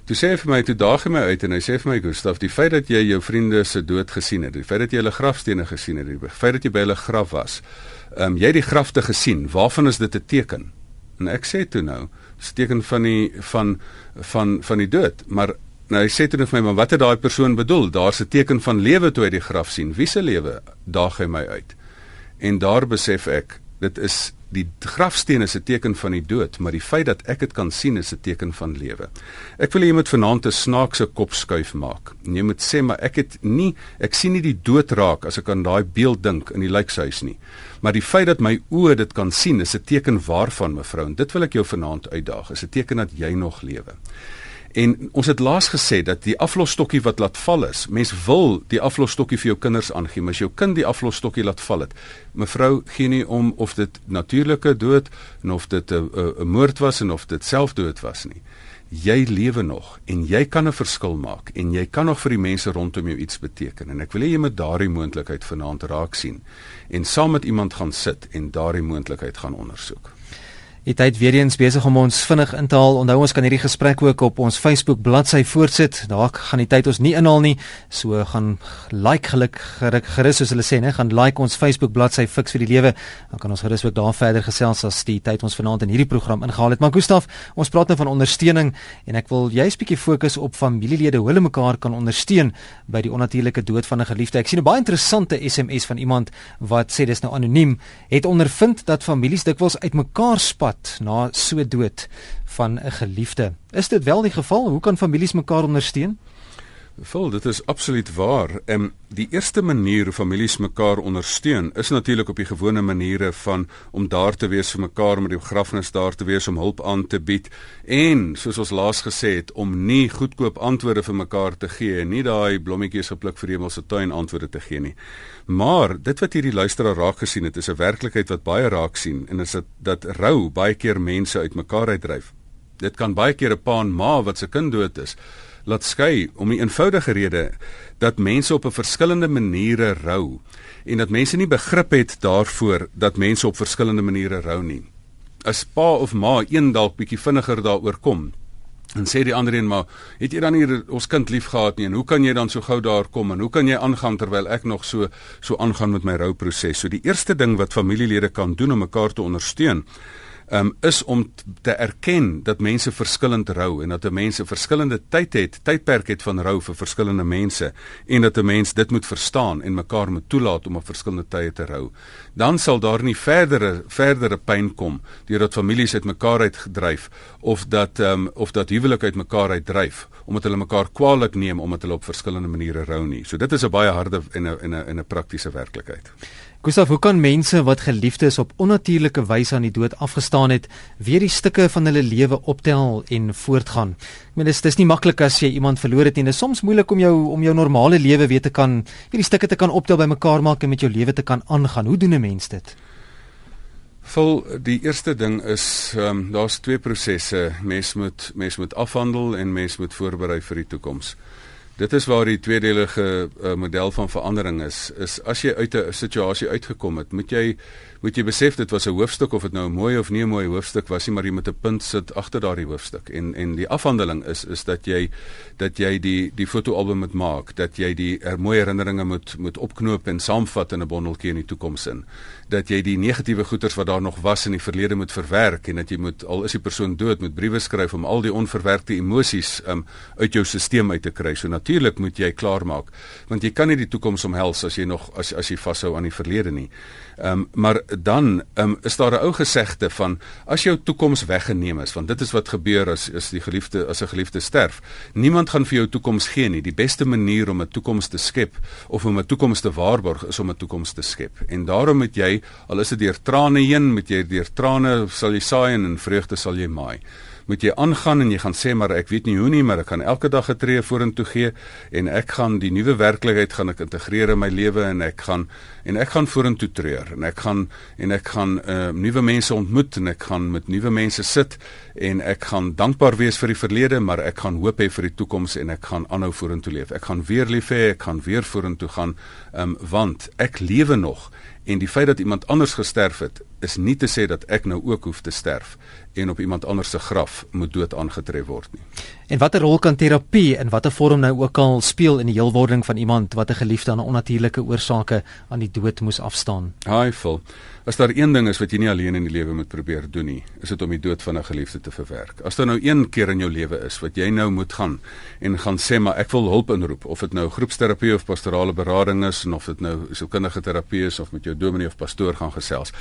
Toe sê hy vir my toe daag hy my uit en hy sê vir my Gustaf, die feit dat jy jou vriende se dood gesien het, die feit dat jy hulle grafstene gesien het, die feit dat jy by hulle graf was, ehm um, jy het die grafte gesien. Waarvan is dit 'n teken? En ek sê toe nou, dis teken van die van van van die dood, maar Nou hy sê toe vir my, maar wat het daai persoon bedoel? Daar's 'n teken van lewe toe hy die graf sien. Wie se lewe daag hy my uit? En daar besef ek, dit is die grafsteen is 'n teken van die dood, maar die feit dat ek dit kan sien is 'n teken van lewe. Ek wil hê jy moet vanaand 'n snaakse kop skuif maak. En jy moet sê maar ek het nie ek sien nie die dood raak as ek aan daai beeld dink in die lijkhuis nie. Maar die feit dat my oë dit kan sien is 'n teken waarvan mevrou en dit wil ek jou vanaand uitdaag. Is 'n teken dat jy nog lewe. En ons het laas gesê dat die aflosstokkie wat laat val is, mens wil die aflosstokkie vir jou kinders aangee, maar as jou kind die aflosstokkie laat val het, mevrou gee nie om of dit natuurlike dood en of dit 'n 'n moord was en of dit selfdood was nie. Jy lewe nog en jy kan 'n verskil maak en jy kan nog vir die mense rondom jou iets beteken en ek wil hê jy moet daardie moontlikheid vanaand raak sien en saam met iemand gaan sit en daardie moontlikheid gaan ondersoek. Die tyd weer eens besig om ons vinnig in te haal. Onthou ons kan hierdie gesprek ook op ons Facebook bladsy voortsit. Daar gaan die tyd ons nie inhaal nie. So gaan like geluk gerus soos hulle sê, né? Gaan like ons Facebook bladsy Fix vir die Lewe. Dan kan ons gerus ook daar verder gesels as die tyd ons vanaand in hierdie program ingehaal het. Maar Gustaf, ons praat nou van ondersteuning en ek wil juist bietjie fokus op familielede hoe hulle mekaar kan ondersteun by die onnatuurlike dood van 'n geliefde. Ek sien 'n baie interessante SMS van iemand wat sê dis nou anoniem, het ondervind dat families dikwels uitmekaar spat pad na so dood van 'n geliefde. Is dit wel die geval? Hoe kan families mekaar ondersteun? Vol, dit is absoluut waar. Ehm um, die eerste manier hoe families mekaar ondersteun is natuurlik op die gewone maniere van om daar te wees vir mekaar om die begrafnis daar te wees om hulp aan te bied en soos ons laas gesê het om nie goedkoop antwoorde vir mekaar te gee en nie daai blommetjies gepluk vir hemelse tuin antwoorde te gee nie. Maar dit wat hierdie luisteraar raak gesien het is 'n werklikheid wat baie raak sien en is dit dat rou baie keer mense uitmekaar uitdryf. Dit kan baie keer 'n pa en ma wat se kind dood is laat skei om die eenvoudige rede dat mense op 'n verskillende maniere rou en dat mense nie begrip het daarvoor dat mense op verskillende maniere rou nie. As pa of ma een dalk bietjie vinniger daaroor kom en sê die ander een maar het jy dan nie ons kind liefgehad nie en hoe kan jy dan so gou daar kom en hoe kan jy aangaan terwyl ek nog so so aangaan met my rouproses. So die eerste ding wat familielede kan doen om mekaar te ondersteun um, is om te erken dat mense verskillend rou en dat 'n mens 'n verskillende tyd het, tydperk het van rou vir verskillende mense en dat 'n mens dit moet verstaan en mekaar moet toelaat om op verskillende tye te rou. Dan sal daar nie verdere verdere pyn kom deurdat families uitmekaar uitgedryf of dat um, of dat huwelike uitmekaar uitdryf omdat hulle mekaar kwaadlik neem omdat hulle op verskillende maniere rou nie. So dit is 'n baie harde en 'n en 'n en 'n praktiese werklikheid. Gustav, hoe kan mense wat geliefdes op onnatuurlike wyse aan die dood afgestaan het, weer die stukke van hulle lewe optel en voortgaan? Ek meen dis dis nie maklik as jy iemand verloor het nie. Dit is soms moeilik om jou om jou normale lewe weer te kan weer die stukke te kan optel bymekaar maak en met jou lewe te kan aangaan. Hoe doen 'n mens dit? Vol die eerste ding is ehm um, daar's twee prosesse. Mens moet mens moet afhandel en mens moet voorberei vir die toekoms. Dit is waar die tweedelige uh, model van verandering is. Is as jy uit 'n situasie uitgekom het, moet jy moet jy besef dit was 'n hoofstuk of dit nou 'n mooi of nie 'n mooi hoofstuk was nie, maar jy moet 'n punt sit agter daardie hoofstuk. En en die afhandeling is is dat jy dat jy die die fotoalbum moet maak, dat jy die er, mooi herinneringe moet moet opknoop en saamvat in 'n bondeltjie in die toekoms in. Dat jy die negatiewe goeters wat daar nog was in die verlede moet verwerk en dat jy moet al is die persoon dood met briewe skryf om al die onverwerkte emosies um, uit jou stelsel uit te kry. So natuurlik moet jy klaarmaak want jy kan nie die toekoms omhels as jy nog as as jy vashou aan die verlede nie. Ehm um, maar dan um, is daar 'n ou gesegde van as jou toekoms weggeneem is, want dit is wat gebeur as as die geliefde as 'n geliefde sterf. Niemand gaan vir jou toekoms gee nie. Die beste manier om 'n toekoms te skep of om 'n toekoms te waarborg is om 'n toekoms te skep. En daarom moet jy al is dit deur trane heen, moet jy deur trane sal jy saai en in vreugde sal jy maai. Moet jy aangaan en jy gaan sê maar ek weet nie hoe nie maar ek gaan elke dag 'n tree vorentoe gee en ek gaan die nuwe werklikheid gaan ek integreer in my lewe en ek gaan en ek gaan vorentoe treur en ek gaan en ek gaan uh, nuwe mense ontmoet en ek gaan met nuwe mense sit en ek gaan dankbaar wees vir die verlede maar ek gaan hoop hê vir die toekoms en ek gaan aanhou vorentoe leef. Ek gaan weer lief hê ek gaan weer vorentoe gaan um, want ek lewe nog en die feit dat iemand anders gesterf het is nie te sê dat ek nou ook hoef te sterf en op iemand anders se graf moet dood aangetref word nie. En watter rol kan terapie in watter vorm nou ook al speel in die heelwording van iemand wat 'n geliefde aan 'n onnatuurlike oorsake aan die dood moes afstaan? Haai, vol. As daar een ding is wat jy nie alleen in die lewe moet probeer doen nie, is dit om die dood van 'n geliefde te verwerk. As daar nou een keer in jou lewe is wat jy nou moet gaan en gaan sê maar ek wil hulp inroep, of dit nou groepsterapie of pastorale berading is of dit nou sielkundige terapie is of met jou dominee of pastoor gaan gesels.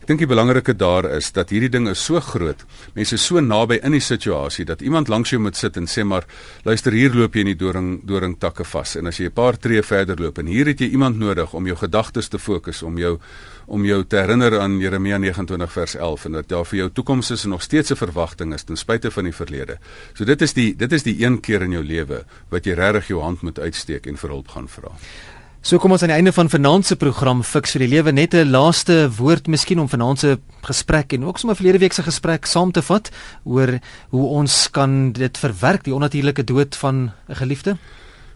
Ek dink die belangrike daar is dat hierdie ding is so groot. Mense is so naby in die situasie dat iemand langs jou moet sit en sê maar luister hier loop jy in die doring doring takke vas en as jy 'n paar tree verder loop en hier het jy iemand nodig om jou gedagtes te fokus om jou om jou te herinner aan Jeremia 29 vers 11 en dat daar vir jou toekoms is en nog steeds 'n verwagting is ten spyte van die verlede. So dit is die dit is die een keer in jou lewe wat jy regtig jou hand moet uitsteek en vir hulp gaan vra. So kom ons aan die einde van vanaand se program Fix vir die lewe net 'n laaste woord miskien om vanaand se gesprek en ook sommer verlede week se gesprek saam te vat oor hoe ons kan dit verwerk die onnatuurlike dood van 'n geliefde.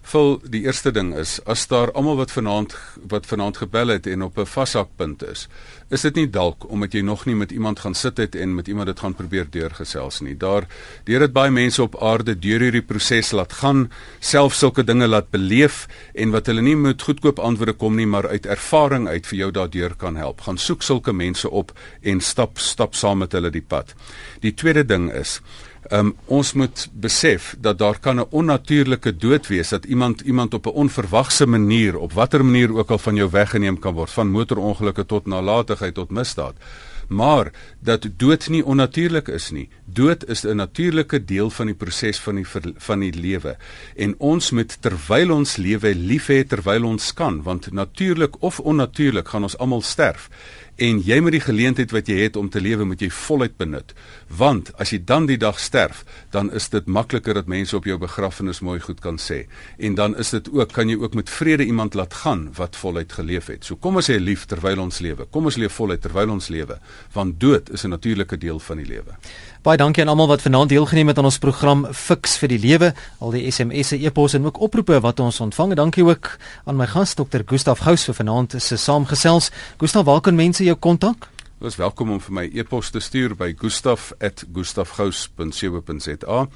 Vul die eerste ding is as daar almal wat vanaand wat vanaand gebel het en op 'n vashakpunt is, is dit nie dalk omdat jy nog nie met iemand gaan sit het en met iemand dit gaan probeer deurgesels nie. Daar deur dit baie mense op aarde deur hierdie proses laat gaan, self sulke dinge laat beleef en wat hulle nie met goedkoop antwoorde kom nie, maar uit ervaring uit vir jou daardeur kan help. Gaan soek sulke mense op en stap stap saam met hulle die pad. Die tweede ding is Um, ons moet besef dat daar kan 'n onnatuurlike dood wees dat iemand iemand op 'n onverwagse manier op watter manier ook al van jou weggeneem kan word van motorongelukke tot nalatigheid tot misdaad. Maar dat dood nie onnatuurlik is nie. Dood is 'n natuurlike deel van die proses van die van die lewe. En ons moet terwyl ons lewe lief hê terwyl ons kan want natuurlik of onnatuurlik gaan ons almal sterf en jy moet die geleentheid wat jy het om te lewe moet jy voluit benut want as jy dan die dag sterf dan is dit makliker dat mense op jou begrafnis mooi goed kan sê en dan is dit ook kan jy ook met vrede iemand laat gaan wat voluit geleef het so kom ons hê lief terwyl ons lewe kom ons leef voluit terwyl ons lewe want dood is 'n natuurlike deel van die lewe Baie dankie aan almal wat vanaand deelgeneem het aan ons program Fix vir die Lewe, al die SMS'e, e-posse en ook oproepe wat ons ontvang. Dankie ook aan my gas Dr. Gustaf Gous vir vanaand se saamgesels. Gustaf, waar kan mense jou kontak? Jy is welkom om vir my e-pos te stuur by gustaf@gustafgous.co.za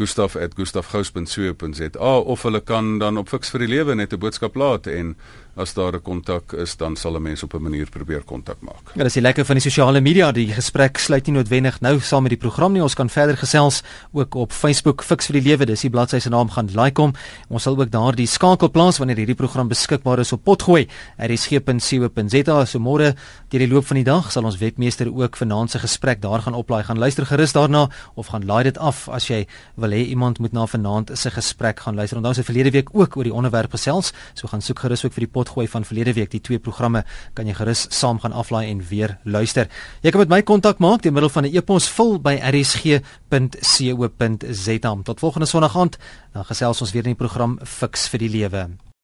gustaf@gustafgous.co.za of hulle kan dan op Fix vir die Lewe net 'n boodskap laat en as daar 'n kontak is, dan sal 'n mens op 'n manier probeer kontak maak. Ja, dis lekker van die sosiale media. Die gesprek sluit nie noodwendig nou saam met die program nie. Ons kan verder gesels ook op Facebook Fix vir die Lewe. Dis die bladsy se naam gaan like hom. Ons sal ook daar die skakel plaas wanneer hierdie program beskikbaar is op potgooi. rsg.co.za. So môre deur die loop van die dag sal ons webmeester ook vanaand se gesprek daar gaan oplaai. Gaan luister gerus daarna of gaan laai dit af as jy wil hê iemand moet na vanaand se gesprek gaan luister. Onthou se verlede week ook oor die onderwerp gesels. So gaan soek gerus ook vir die potgooi van verlede week. Die twee programme kan jy gerus saam gaan aflaai en weer luister. Jy kan met my kontak maak deur middel van 'n e-pos vul by rsg.co.za. Tot volgende Sondag aand, dan gesels ons weer in die program Fix vir die lewe.